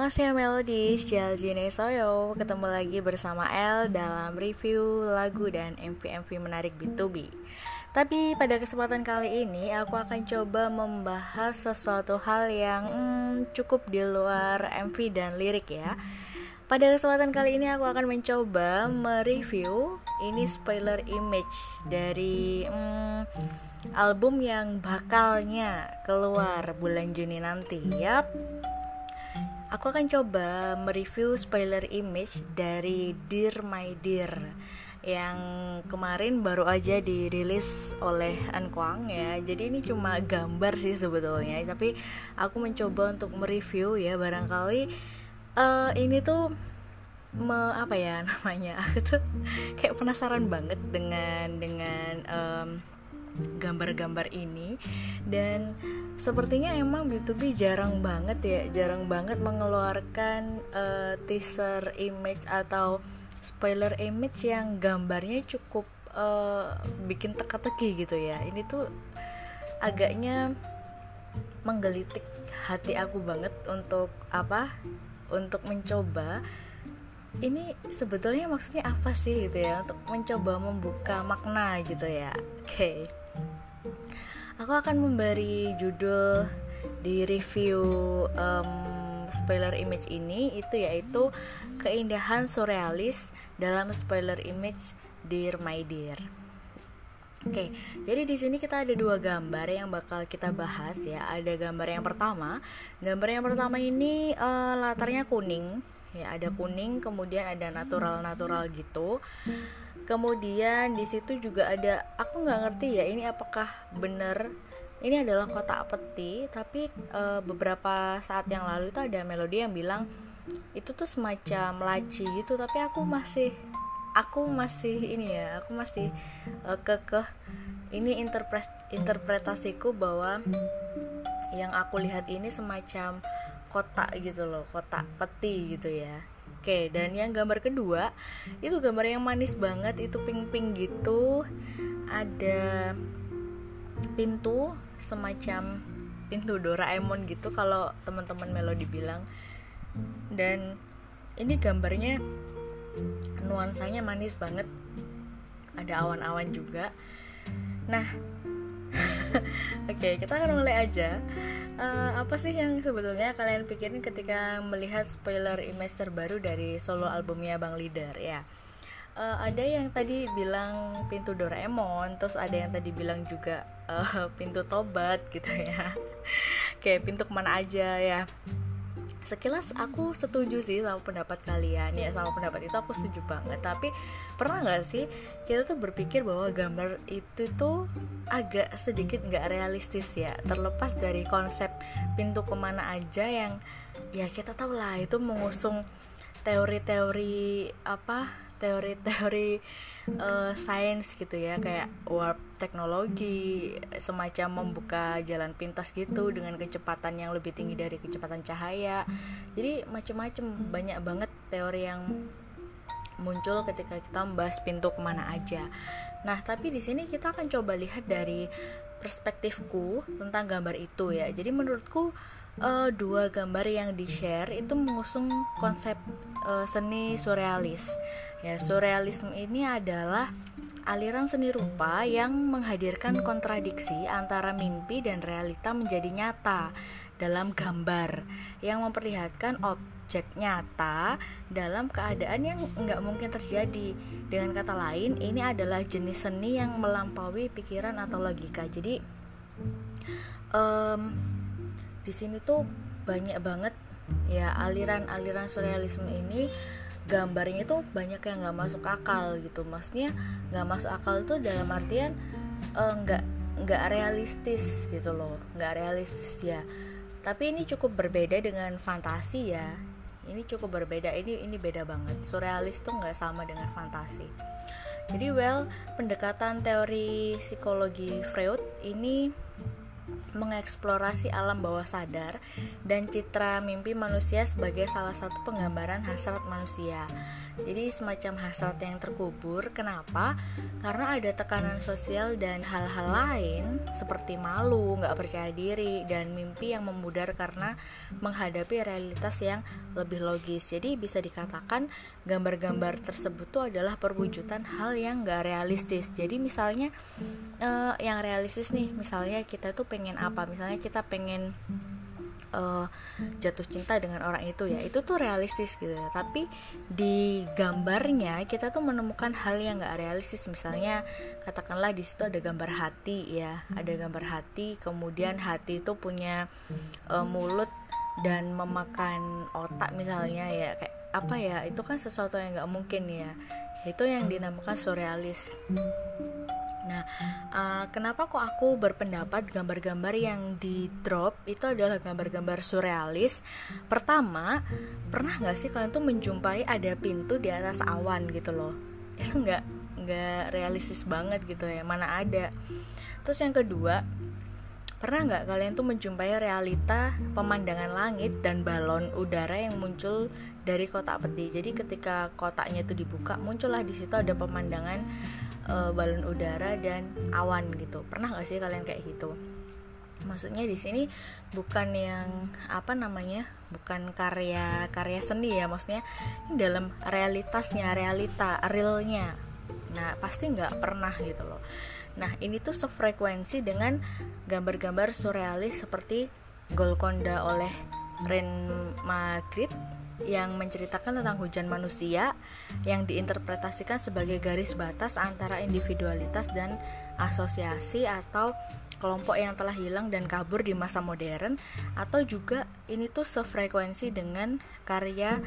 Annyeonghaseyo Melodies, Jaljine Soyo. Ketemu lagi bersama El dalam review lagu dan MV-MV menarik B2B Tapi pada kesempatan kali ini aku akan coba membahas sesuatu hal yang hmm, cukup di luar MV dan lirik ya. Pada kesempatan kali ini aku akan mencoba mereview ini spoiler image dari hmm, album yang bakalnya keluar bulan Juni nanti. Yap, Aku akan coba mereview spoiler image dari Dear My Dear yang kemarin baru aja dirilis oleh Ankwang ya. Jadi ini cuma gambar sih sebetulnya, tapi aku mencoba untuk mereview ya barangkali uh, ini tuh me, apa ya namanya? Aku tuh kayak penasaran banget dengan dengan um, gambar-gambar ini. Dan sepertinya emang B2B jarang banget ya jarang banget mengeluarkan uh, teaser image atau spoiler image yang gambarnya cukup uh, bikin teka-teki gitu ya. Ini tuh agaknya menggelitik hati aku banget untuk apa? Untuk mencoba. Ini sebetulnya maksudnya apa sih gitu ya? Untuk mencoba membuka makna gitu ya. Oke. okay aku akan memberi judul di review um, spoiler image ini itu yaitu keindahan surrealis dalam spoiler image Dear My Dear. Oke, okay, jadi di sini kita ada dua gambar yang bakal kita bahas ya. Ada gambar yang pertama, gambar yang pertama ini uh, latarnya kuning, ya ada kuning, kemudian ada natural-natural gitu kemudian di situ juga ada aku nggak ngerti ya ini apakah bener? Ini adalah kotak peti tapi e, beberapa saat yang lalu itu ada melodi yang bilang itu tuh semacam laci gitu tapi aku masih aku masih ini ya aku masih e, kekeh. Ini interpret interpretasiku bahwa yang aku lihat ini semacam kotak gitu loh kotak peti gitu ya Oke, dan yang gambar kedua itu gambar yang manis banget, itu pink-pink gitu. Ada pintu semacam pintu Doraemon gitu kalau teman-teman Melody bilang. Dan ini gambarnya nuansanya manis banget. Ada awan-awan juga. Nah, oke, okay, kita akan mulai aja uh, apa sih yang sebetulnya kalian pikirin ketika melihat spoiler image terbaru dari solo albumnya Bang Leader ya? Uh, ada yang tadi bilang pintu Doraemon, terus ada yang tadi bilang juga uh, pintu tobat gitu ya. Kayak pintu ke mana aja ya sekilas aku setuju sih sama pendapat kalian. Ya sama pendapat itu aku setuju banget. Tapi pernah nggak sih kita tuh berpikir bahwa gambar itu tuh agak sedikit nggak realistis ya? Terlepas dari konsep pintu ke mana aja yang ya kita tahu lah itu mengusung teori-teori apa teori-teori uh, sains gitu ya kayak warp teknologi semacam membuka jalan pintas gitu dengan kecepatan yang lebih tinggi dari kecepatan cahaya. Jadi macam-macam banyak banget teori yang muncul ketika kita membahas pintu ke mana aja. Nah tapi di sini kita akan coba lihat dari perspektifku tentang gambar itu ya. Jadi menurutku uh, dua gambar yang di share itu mengusung konsep uh, seni surrealis Ya, surrealisme ini adalah aliran seni rupa yang menghadirkan kontradiksi antara mimpi dan realita menjadi nyata dalam gambar yang memperlihatkan objek nyata dalam keadaan yang nggak mungkin terjadi. Dengan kata lain, ini adalah jenis seni yang melampaui pikiran atau logika. Jadi, um, di sini tuh banyak banget ya aliran-aliran surrealisme ini gambarnya itu banyak yang nggak masuk akal gitu. Maksudnya nggak masuk akal tuh dalam artian eh, nggak uh, nggak realistis gitu loh nggak realistis ya. Tapi ini cukup berbeda dengan fantasi ya. Ini cukup berbeda ini ini beda banget. Surrealis tuh nggak sama dengan fantasi. Jadi well pendekatan teori psikologi Freud ini mengeksplorasi alam bawah sadar dan citra mimpi manusia sebagai salah satu penggambaran hasrat manusia. Jadi semacam hasrat yang terkubur. Kenapa? Karena ada tekanan sosial dan hal-hal lain seperti malu, nggak percaya diri, dan mimpi yang memudar karena menghadapi realitas yang lebih logis. Jadi bisa dikatakan gambar-gambar tersebut tuh adalah perwujudan hal yang nggak realistis. Jadi misalnya uh, yang realistis nih, misalnya kita tuh pengen apa? Misalnya kita pengen uh, jatuh cinta dengan orang itu ya. Itu tuh realistis gitu ya. Tapi di gambarnya kita tuh menemukan hal yang gak realistis. Misalnya katakanlah di situ ada gambar hati ya. Ada gambar hati kemudian hati itu punya uh, mulut dan memakan otak misalnya ya. Kayak apa ya? Itu kan sesuatu yang nggak mungkin ya. Itu yang dinamakan surrealis Nah, uh, kenapa kok aku berpendapat gambar-gambar yang di drop itu adalah gambar-gambar surrealis? Pertama, pernah nggak sih kalian tuh menjumpai ada pintu di atas awan gitu loh? Itu nggak nggak realistis banget gitu ya, mana ada. Terus yang kedua, pernah nggak kalian tuh menjumpai realita pemandangan langit dan balon udara yang muncul dari kotak peti? Jadi ketika kotaknya itu dibuka, muncullah di situ ada pemandangan uh, balon udara dan awan gitu. Pernah gak sih kalian kayak gitu? Maksudnya di sini bukan yang apa namanya bukan karya karya seni ya maksudnya ini dalam realitasnya realita realnya. Nah pasti nggak pernah gitu loh nah ini tuh sefrekuensi dengan gambar-gambar surrealis seperti Golconda oleh Ren Magritte yang menceritakan tentang hujan manusia yang diinterpretasikan sebagai garis batas antara individualitas dan asosiasi atau kelompok yang telah hilang dan kabur di masa modern atau juga ini tuh sefrekuensi dengan karya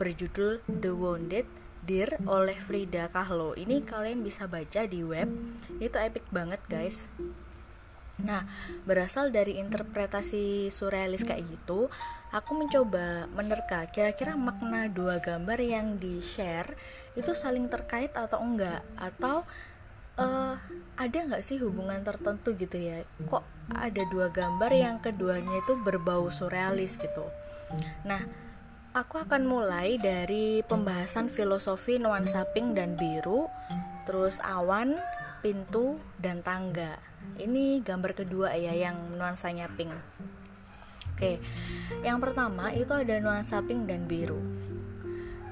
berjudul The Wounded Dear oleh Frida Kahlo. Ini kalian bisa baca di web. Itu epic banget, guys. Nah, berasal dari interpretasi surrealis kayak gitu, aku mencoba menerka kira-kira makna dua gambar yang di-share itu saling terkait atau enggak atau uh, ada nggak sih hubungan tertentu gitu ya kok ada dua gambar yang keduanya itu berbau surrealis gitu nah aku akan mulai dari pembahasan filosofi nuansa pink dan biru terus awan pintu dan tangga ini gambar kedua ya yang nuansanya pink Oke, yang pertama itu ada nuansa pink dan biru.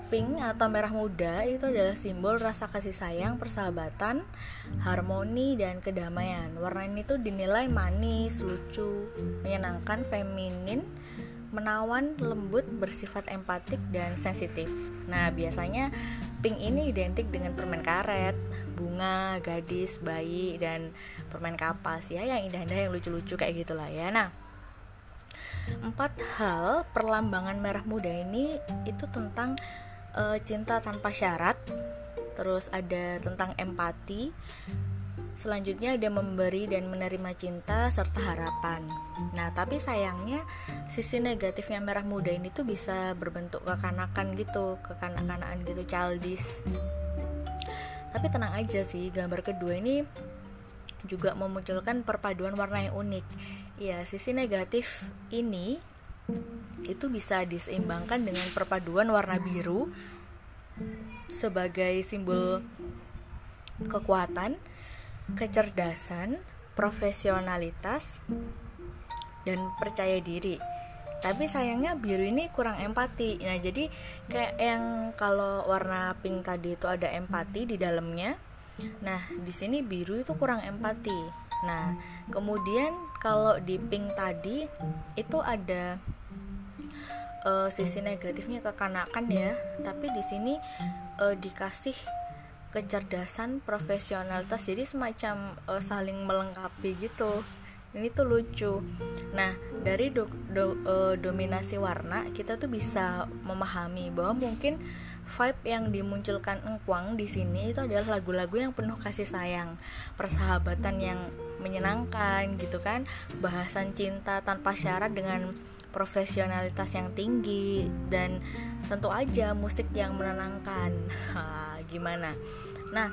Pink atau merah muda itu adalah simbol rasa kasih sayang, persahabatan, harmoni, dan kedamaian. Warna ini tuh dinilai manis, lucu, menyenangkan, feminin, menawan, lembut, bersifat empatik, dan sensitif. Nah, biasanya pink ini identik dengan permen karet, bunga, gadis, bayi, dan permen kapas ya yang indah-indah yang lucu-lucu kayak gitulah ya. Nah, empat hal perlambangan merah muda ini itu tentang uh, cinta tanpa syarat terus ada tentang empati selanjutnya ada memberi dan menerima cinta serta harapan. Nah tapi sayangnya sisi negatifnya merah muda ini tuh bisa berbentuk kekanakan gitu kekanak-kanakan gitu childish. Tapi tenang aja sih gambar kedua ini juga memunculkan perpaduan warna yang unik. Ya, sisi negatif ini itu bisa diseimbangkan dengan perpaduan warna biru sebagai simbol kekuatan, kecerdasan, profesionalitas, dan percaya diri. Tapi sayangnya biru ini kurang empati. Nah, jadi kayak yang kalau warna pink tadi itu ada empati di dalamnya, Nah, di sini biru itu kurang empati. Nah, kemudian kalau di pink tadi itu ada uh, sisi negatifnya kekanakan ya, tapi di sini uh, dikasih kecerdasan, profesionalitas, jadi semacam uh, saling melengkapi gitu. Ini tuh lucu. Nah, dari do, do, uh, dominasi warna kita tuh bisa memahami bahwa mungkin vibe yang dimunculkan Engkwang di sini itu adalah lagu-lagu yang penuh kasih sayang, persahabatan yang menyenangkan gitu kan, bahasan cinta tanpa syarat dengan profesionalitas yang tinggi dan tentu aja musik yang menenangkan. Gimana? Nah,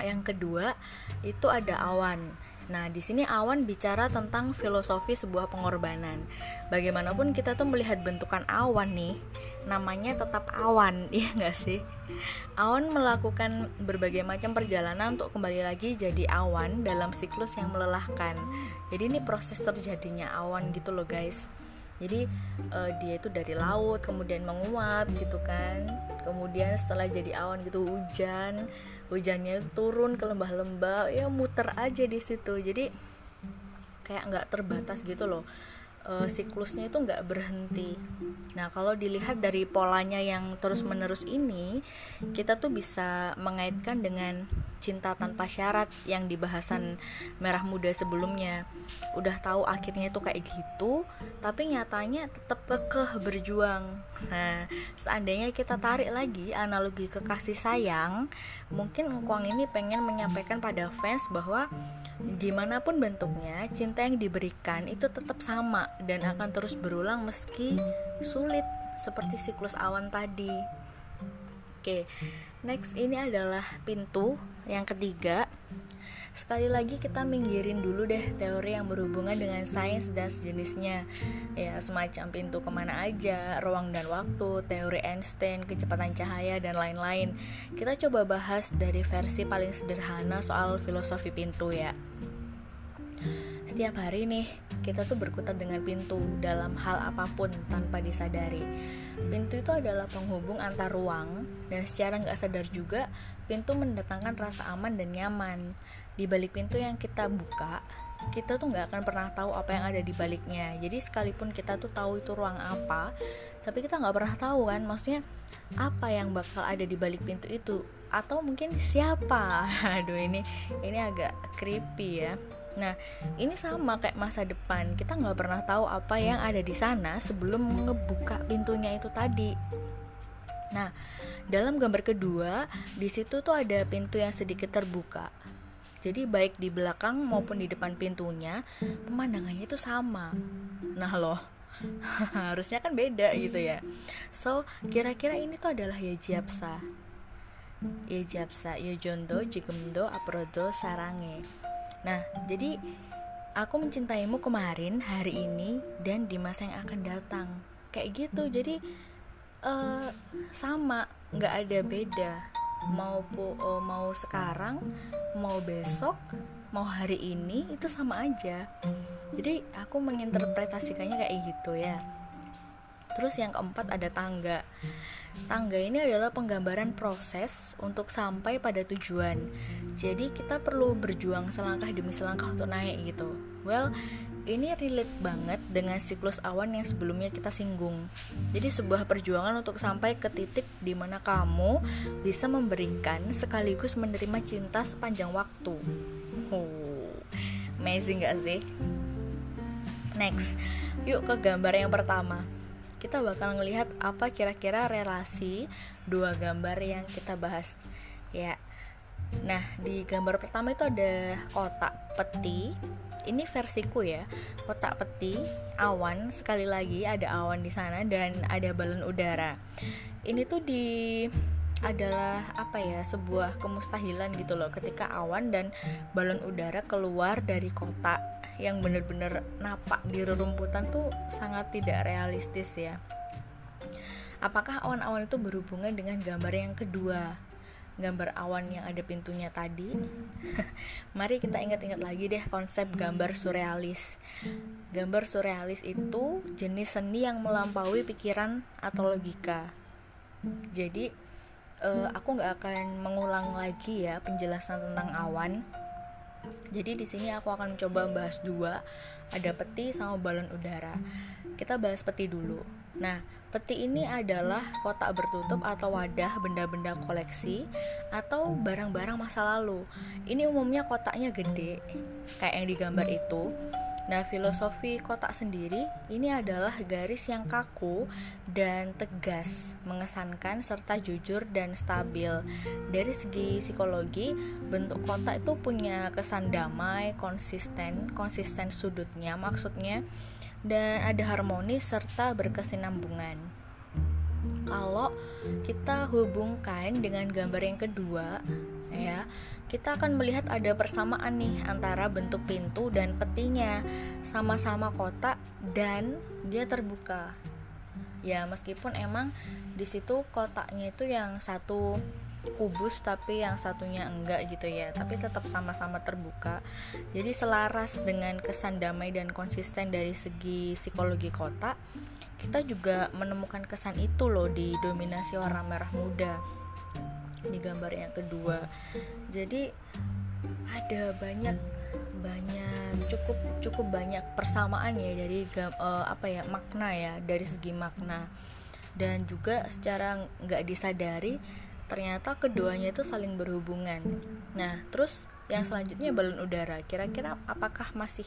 yang kedua itu ada awan. Nah, di sini Awan bicara tentang filosofi sebuah pengorbanan. Bagaimanapun kita tuh melihat bentukan awan nih, namanya tetap awan, ya nggak sih? Awan melakukan berbagai macam perjalanan untuk kembali lagi jadi awan dalam siklus yang melelahkan. Jadi ini proses terjadinya awan gitu loh guys. Jadi uh, dia itu dari laut kemudian menguap gitu kan. Kemudian setelah jadi awan gitu hujan. Hujannya turun ke lembah-lembah. Ya muter aja di situ. Jadi kayak nggak terbatas gitu loh. E, siklusnya itu nggak berhenti. Nah kalau dilihat dari polanya yang terus menerus ini kita tuh bisa mengaitkan dengan cinta tanpa syarat yang di bahasan merah muda sebelumnya. Udah tahu akhirnya itu kayak gitu tapi nyatanya tetap kekeh berjuang. Nah seandainya kita tarik lagi analogi kekasih sayang mungkin Engkuang ini pengen menyampaikan pada fans bahwa gimana pun bentuknya cinta yang diberikan itu tetap sama dan akan terus berulang meski sulit seperti siklus awan tadi. Oke, next ini adalah pintu yang ketiga. Sekali lagi kita minggirin dulu deh teori yang berhubungan dengan sains dan sejenisnya. Ya semacam pintu ke mana aja, ruang dan waktu, teori Einstein, kecepatan cahaya, dan lain-lain. Kita coba bahas dari versi paling sederhana soal filosofi pintu ya setiap hari nih, kita tuh berkutat dengan pintu dalam hal apa pun tanpa disadari. Pintu itu adalah penghubung antar ruang, dan secara nggak sadar juga, pintu mendatangkan rasa aman dan nyaman. Di balik pintu yang kita buka, kita tuh nggak akan pernah tahu apa yang ada di baliknya. Jadi sekalipun kita tuh tahu itu ruang apa, tapi kita nggak pernah tahu kan, maksudnya apa yang bakal ada di balik pintu itu atau mungkin siapa aduh ini ini agak creepy ya Nah, ini sama kayak masa depan. Kita nggak pernah tahu apa yang ada di sana sebelum ngebuka pintunya itu tadi. Nah, dalam gambar kedua, di situ tuh ada pintu yang sedikit terbuka. Jadi baik di belakang maupun di depan pintunya, pemandangannya itu sama. Nah loh, harusnya kan beda gitu ya. So, kira-kira ini tuh adalah Yajiapsa. Yajiapsa, Yojondo, Jigemdo, Aprodo, Sarange. Nah, jadi aku mencintaimu kemarin, hari ini, dan di masa yang akan datang. Kayak gitu. Jadi uh, sama, nggak ada beda. Mau uh, mau sekarang, mau besok, mau hari ini itu sama aja. Jadi aku menginterpretasikannya kayak gitu ya. Terus yang keempat ada tangga. Tangga ini adalah penggambaran proses untuk sampai pada tujuan. Jadi kita perlu berjuang selangkah demi selangkah untuk naik gitu. Well, ini relate banget dengan siklus awan yang sebelumnya kita singgung. Jadi sebuah perjuangan untuk sampai ke titik di mana kamu bisa memberikan sekaligus menerima cinta sepanjang waktu. Oh, amazing gak sih? Next, yuk ke gambar yang pertama kita bakal ngelihat apa kira-kira relasi dua gambar yang kita bahas. Ya. Nah di gambar pertama itu ada kotak peti. Ini versiku ya. Kotak peti awan. Sekali lagi ada awan di sana dan ada balon udara. Ini tuh di adalah apa ya sebuah kemustahilan gitu loh. Ketika awan dan balon udara keluar dari kotak yang bener-bener napak di rerumputan tuh sangat tidak realistis ya. Apakah awan-awan itu berhubungan dengan gambar yang kedua? Gambar awan yang ada pintunya tadi? Mari kita ingat-ingat lagi deh konsep gambar surrealis. Gambar surrealis itu jenis seni yang melampaui pikiran atau logika. Jadi uh, aku nggak akan mengulang lagi ya penjelasan tentang awan jadi di sini aku akan mencoba membahas dua, ada peti sama balon udara. Kita bahas peti dulu. Nah, peti ini adalah kotak bertutup atau wadah benda-benda koleksi atau barang-barang masa lalu. Ini umumnya kotaknya gede, kayak yang digambar itu Nah, filosofi kotak sendiri ini adalah garis yang kaku dan tegas, mengesankan serta jujur dan stabil. Dari segi psikologi, bentuk kotak itu punya kesan damai, konsisten, konsisten sudutnya maksudnya dan ada harmonis serta berkesinambungan. Kalau kita hubungkan dengan gambar yang kedua, ya kita akan melihat ada persamaan nih antara bentuk pintu dan petinya. Sama-sama kotak dan dia terbuka. Ya meskipun emang di situ kotaknya itu yang satu kubus tapi yang satunya enggak gitu ya tapi tetap sama-sama terbuka. Jadi selaras dengan kesan damai dan konsisten dari segi psikologi kotak kita juga menemukan kesan itu loh di dominasi warna merah muda di gambar yang kedua. Jadi ada banyak banyak cukup cukup banyak persamaan ya dari uh, apa ya makna ya dari segi makna. Dan juga secara nggak disadari ternyata keduanya itu saling berhubungan. Nah terus yang selanjutnya balon udara. Kira-kira apakah masih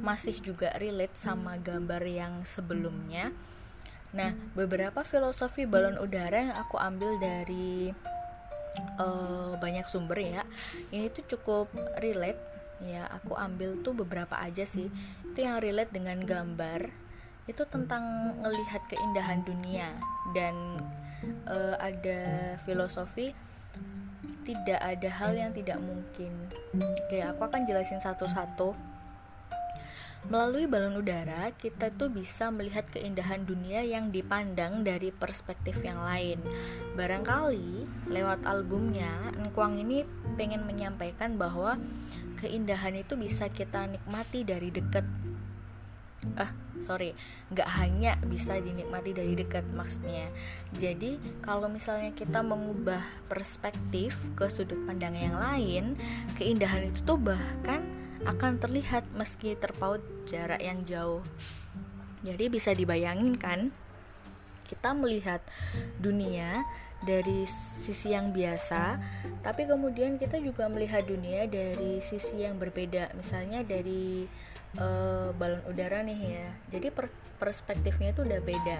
masih juga relate sama gambar yang sebelumnya? Nah beberapa filosofi balon udara yang aku ambil dari uh, banyak sumber ya. Ini tuh cukup relate. Ya aku ambil tuh beberapa aja sih. Itu yang relate dengan gambar. Itu tentang melihat keindahan dunia. Dan uh, ada filosofi tidak ada hal yang tidak mungkin. Oke aku akan jelasin satu-satu Melalui balon udara, kita tuh bisa melihat keindahan dunia yang dipandang dari perspektif yang lain. Barangkali lewat albumnya, Engkuang ini pengen menyampaikan bahwa keindahan itu bisa kita nikmati dari dekat. Ah, sorry, nggak hanya bisa dinikmati dari dekat maksudnya. Jadi kalau misalnya kita mengubah perspektif ke sudut pandang yang lain, keindahan itu tuh bahkan akan terlihat meski terpaut jarak yang jauh. Jadi bisa dibayangin kan, kita melihat dunia dari sisi yang biasa, tapi kemudian kita juga melihat dunia dari sisi yang berbeda. Misalnya dari uh, balon udara nih ya. Jadi per perspektifnya itu udah beda.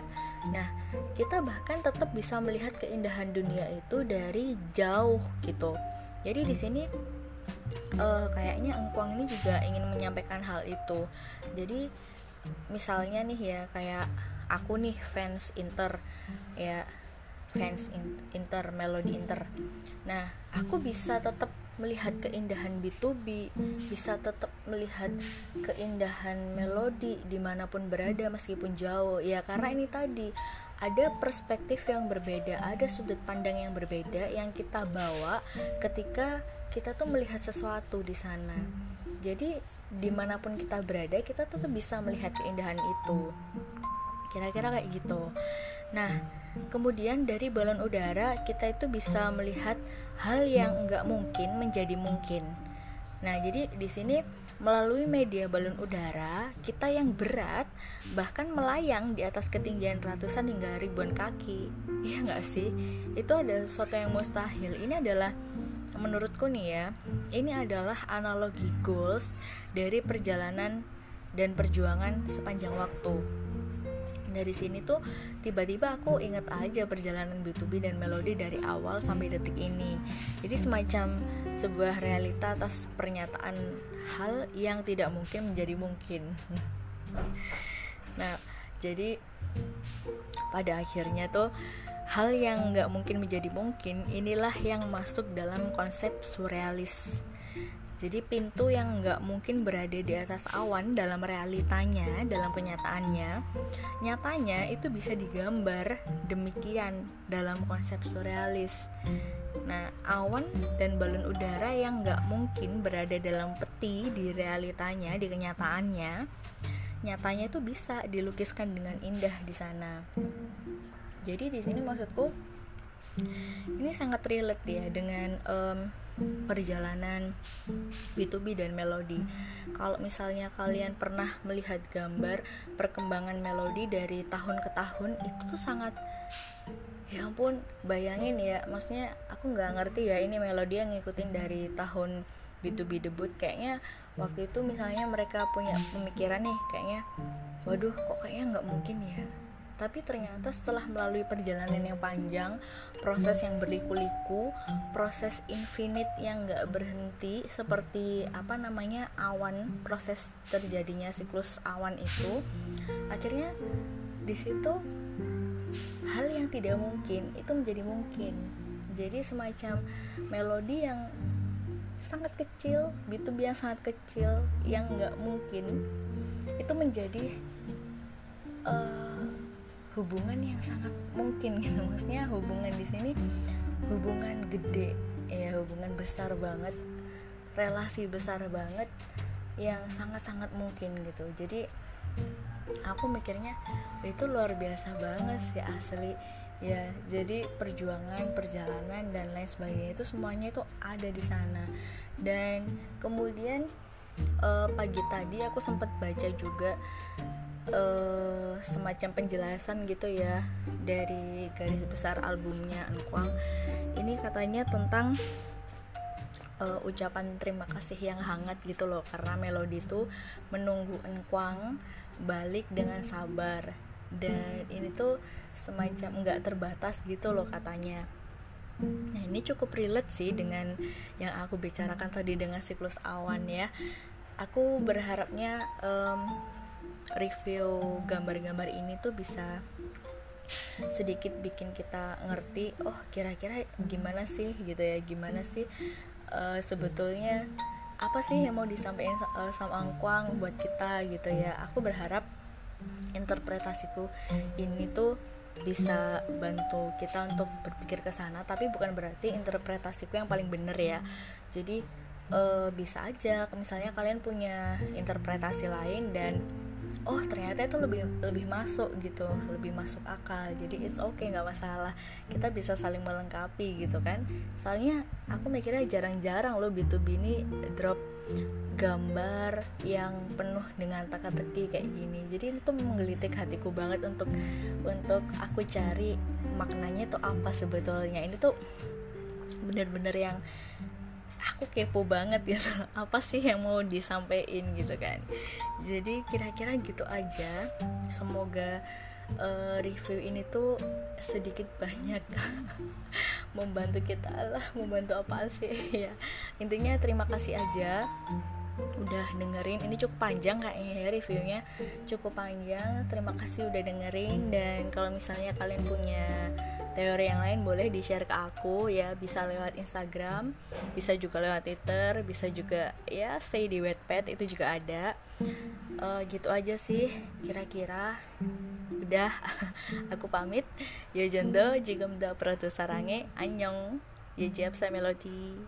Nah, kita bahkan tetap bisa melihat keindahan dunia itu dari jauh gitu. Jadi di sini uh, kayaknya Engkuang ini juga ingin menyampaikan hal itu. Jadi misalnya nih ya kayak aku nih fans Inter ya fans Inter Melodi Inter. Nah aku bisa tetap melihat keindahan B2B bisa tetap melihat keindahan melodi di mana pun berada meskipun jauh. Ya karena ini tadi ada perspektif yang berbeda ada sudut pandang yang berbeda yang kita bawa ketika kita tuh melihat sesuatu di sana. Jadi di mana pun kita berada kita tetap bisa melihat keindahan itu. Kira-kira kayak gitu. Nah kemudian dari balon udara kita itu bisa melihat hal yang nggak mungkin menjadi mungkin. Nah jadi di sini melalui media balon udara kita yang berat bahkan melayang di atas ketinggian ratusan hingga ribuan kaki. Iya nggak sih? Itu ada sesuatu yang mustahil. Ini adalah menurutku nih ya ini adalah analogi goals dari perjalanan dan perjuangan sepanjang waktu. Dari sini tuh tiba-tiba aku inget aja perjalanan B2B dan melodi dari awal sampai detik ini. Jadi semacam sebuah realita atas pernyataan hal yang tidak mungkin menjadi mungkin. Nah jadi pada akhirnya tuh hal yang nggak mungkin menjadi mungkin inilah yang masuk dalam konsep surrealis jadi pintu yang nggak mungkin berada di atas awan dalam realitanya, dalam kenyataannya, nyatanya itu bisa digambar demikian dalam konsep surrealis. Nah, awan dan balon udara yang nggak mungkin berada dalam peti di realitanya, di kenyataannya, nyatanya itu bisa dilukiskan dengan indah di sana jadi di sini maksudku ini sangat relate ya dengan um, perjalanan B2B dan melodi. Kalau misalnya kalian pernah melihat gambar perkembangan melodi dari tahun ke tahun itu tuh sangat ya ampun bayangin ya. Maksudnya aku nggak ngerti ya ini melodi yang ngikutin dari tahun B2B debut. Kayaknya waktu itu misalnya mereka punya pemikiran nih kayaknya waduh kok kayaknya nggak mungkin ya tapi ternyata setelah melalui perjalanan yang panjang proses yang berliku-liku proses infinite yang gak berhenti seperti apa namanya awan proses terjadinya siklus awan itu akhirnya di situ hal yang tidak mungkin itu menjadi mungkin. Jadi semacam melodi yang sangat kecil beat yang sangat kecil yang nggak mungkin itu menjadi uh, hubungan yang sangat mungkin gitu. Maksudnya hubungan di sini hubungan gede ya hubungan besar banget relasi besar banget yang sangat-sangat mungkin gitu. Jadi aku mikirnya itu luar biasa banget sih asli. Ya jadi perjuangan perjalanan dan lain sebagainya itu semuanya itu ada di sana. Dan kemudian uh, pagi tadi aku sempat baca juga uh, semacam penjelasan gitu ya dari garis besar albumnya Engkwang ini katanya tentang uh, ucapan terima kasih yang hangat gitu loh karena melodi itu menunggu Engkwang balik dengan sabar. Dan ini tuh semacam nggak terbatas gitu loh katanya. Nah ini cukup relate sih dengan yang aku bicarakan tadi dengan siklus awan ya. Aku berharapnya um, review gambar-gambar ini tuh bisa sedikit bikin kita ngerti oh kira-kira gimana sih? gitu ya gimana sih uh, sebetulnya apa sih yang mau disampaikan uh, sama Angkwang buat kita? gitu ya. Aku berharap interpretasiku ini tuh bisa bantu kita untuk berpikir ke sana tapi bukan berarti interpretasiku yang paling bener ya. Jadi uh, bisa aja misalnya kalian punya interpretasi lain dan oh ternyata itu lebih lebih masuk gitu lebih masuk akal. Jadi it's okay nggak masalah. Kita bisa saling melengkapi gitu kan. Soalnya aku mikirnya jarang-jarang loh B2B ini drop gambar yang penuh dengan teka-teki kayak gini. Jadi itu menggelitik hatiku banget untuk untuk aku cari maknanya tuh apa sebetulnya. Ini tuh bener-bener yang aku kepo banget gitu. Apa sih yang mau disampaikan gitu kan? Jadi kira-kira gitu aja. Semoga uh, review ini tuh sedikit banyak membantu kita lah membantu apa sih ya. Intinya terima kasih aja udah dengerin ini cukup panjang kayaknya ya reviewnya. Cukup panjang terima kasih udah dengerin. Dan kalau misalnya kalian punya teori yang lain boleh di share ke aku ya. Bisa lewat Instagram bisa juga lewat Twitter bisa juga ya stay di Wattpad itu juga ada. Uh, gitu aja sih kira-kira. Udah aku pamit. Ya jondo jika mda prato sarange. Anyong ya jab saya melodi